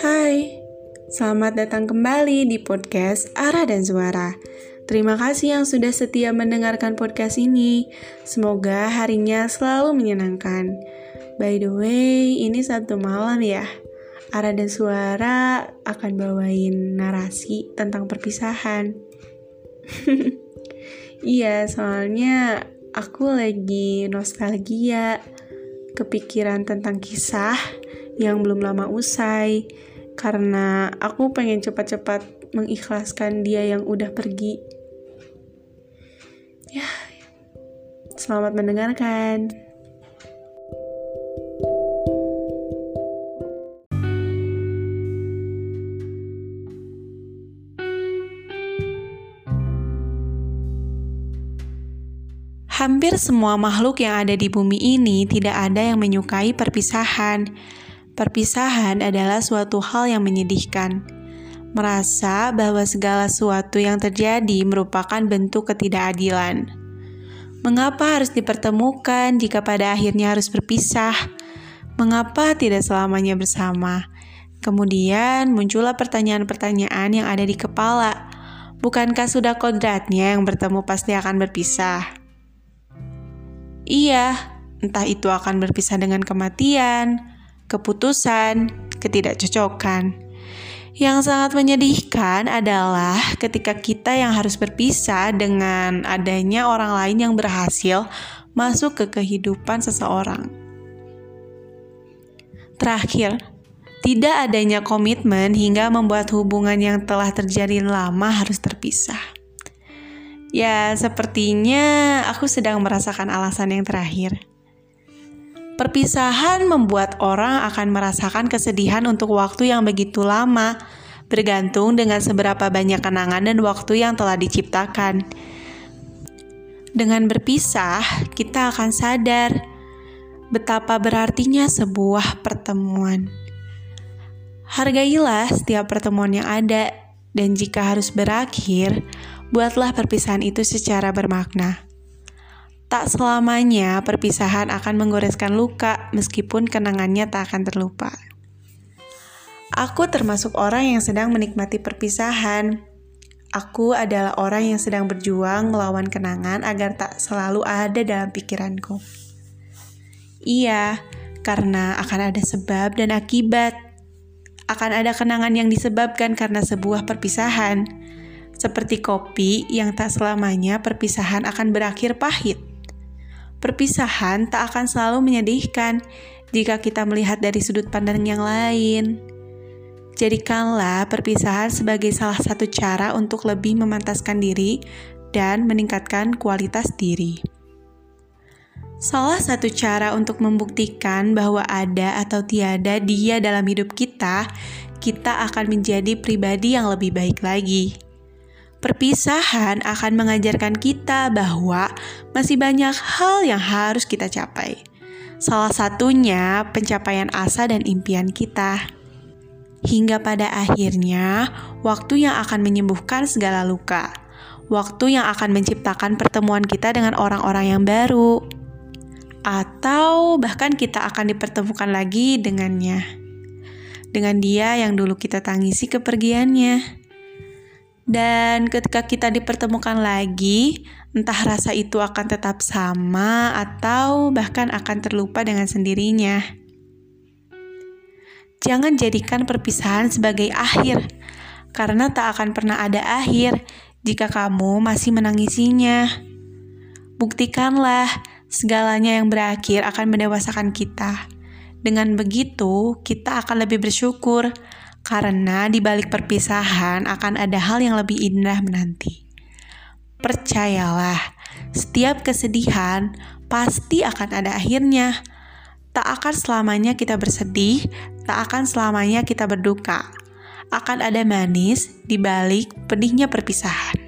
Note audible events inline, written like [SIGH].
Hai, selamat datang kembali di podcast Arah dan Suara. Terima kasih yang sudah setia mendengarkan podcast ini. Semoga harinya selalu menyenangkan. By the way, ini satu malam ya. Arah dan Suara akan bawain narasi tentang perpisahan. [LAUGHS] iya, soalnya aku lagi nostalgia, kepikiran tentang kisah yang belum lama usai, karena aku pengen cepat-cepat mengikhlaskan dia yang udah pergi. Ya, selamat mendengarkan. Hampir semua makhluk yang ada di bumi ini tidak ada yang menyukai perpisahan. Perpisahan adalah suatu hal yang menyedihkan merasa bahwa segala sesuatu yang terjadi merupakan bentuk ketidakadilan. Mengapa harus dipertemukan jika pada akhirnya harus berpisah? Mengapa tidak selamanya bersama? Kemudian muncullah pertanyaan-pertanyaan yang ada di kepala. Bukankah sudah kodratnya yang bertemu pasti akan berpisah? Iya, entah itu akan berpisah dengan kematian, keputusan, ketidakcocokan. Yang sangat menyedihkan adalah ketika kita yang harus berpisah dengan adanya orang lain yang berhasil masuk ke kehidupan seseorang. Terakhir, tidak adanya komitmen hingga membuat hubungan yang telah terjadi lama harus terpisah. Ya, sepertinya aku sedang merasakan alasan yang terakhir. Perpisahan membuat orang akan merasakan kesedihan untuk waktu yang begitu lama, bergantung dengan seberapa banyak kenangan dan waktu yang telah diciptakan. Dengan berpisah, kita akan sadar betapa berartinya sebuah pertemuan. Hargailah setiap pertemuan yang ada, dan jika harus berakhir, buatlah perpisahan itu secara bermakna. Tak selamanya perpisahan akan menggoreskan luka, meskipun kenangannya tak akan terlupa. Aku termasuk orang yang sedang menikmati perpisahan. Aku adalah orang yang sedang berjuang melawan kenangan agar tak selalu ada dalam pikiranku. Iya, karena akan ada sebab dan akibat. Akan ada kenangan yang disebabkan karena sebuah perpisahan, seperti kopi yang tak selamanya perpisahan akan berakhir pahit Perpisahan tak akan selalu menyedihkan jika kita melihat dari sudut pandang yang lain. Jadikanlah perpisahan sebagai salah satu cara untuk lebih memantaskan diri dan meningkatkan kualitas diri. Salah satu cara untuk membuktikan bahwa ada atau tiada dia dalam hidup kita, kita akan menjadi pribadi yang lebih baik lagi. Perpisahan akan mengajarkan kita bahwa masih banyak hal yang harus kita capai. Salah satunya pencapaian asa dan impian kita. Hingga pada akhirnya, waktu yang akan menyembuhkan segala luka. Waktu yang akan menciptakan pertemuan kita dengan orang-orang yang baru. Atau bahkan kita akan dipertemukan lagi dengannya. Dengan dia yang dulu kita tangisi kepergiannya. Dan ketika kita dipertemukan lagi, entah rasa itu akan tetap sama atau bahkan akan terlupa dengan sendirinya. Jangan jadikan perpisahan sebagai akhir, karena tak akan pernah ada akhir jika kamu masih menangisinya. Buktikanlah segalanya yang berakhir akan mendewasakan kita. Dengan begitu, kita akan lebih bersyukur karena di balik perpisahan akan ada hal yang lebih indah menanti. Percayalah, setiap kesedihan pasti akan ada akhirnya. Tak akan selamanya kita bersedih, tak akan selamanya kita berduka. Akan ada manis di balik pedihnya perpisahan.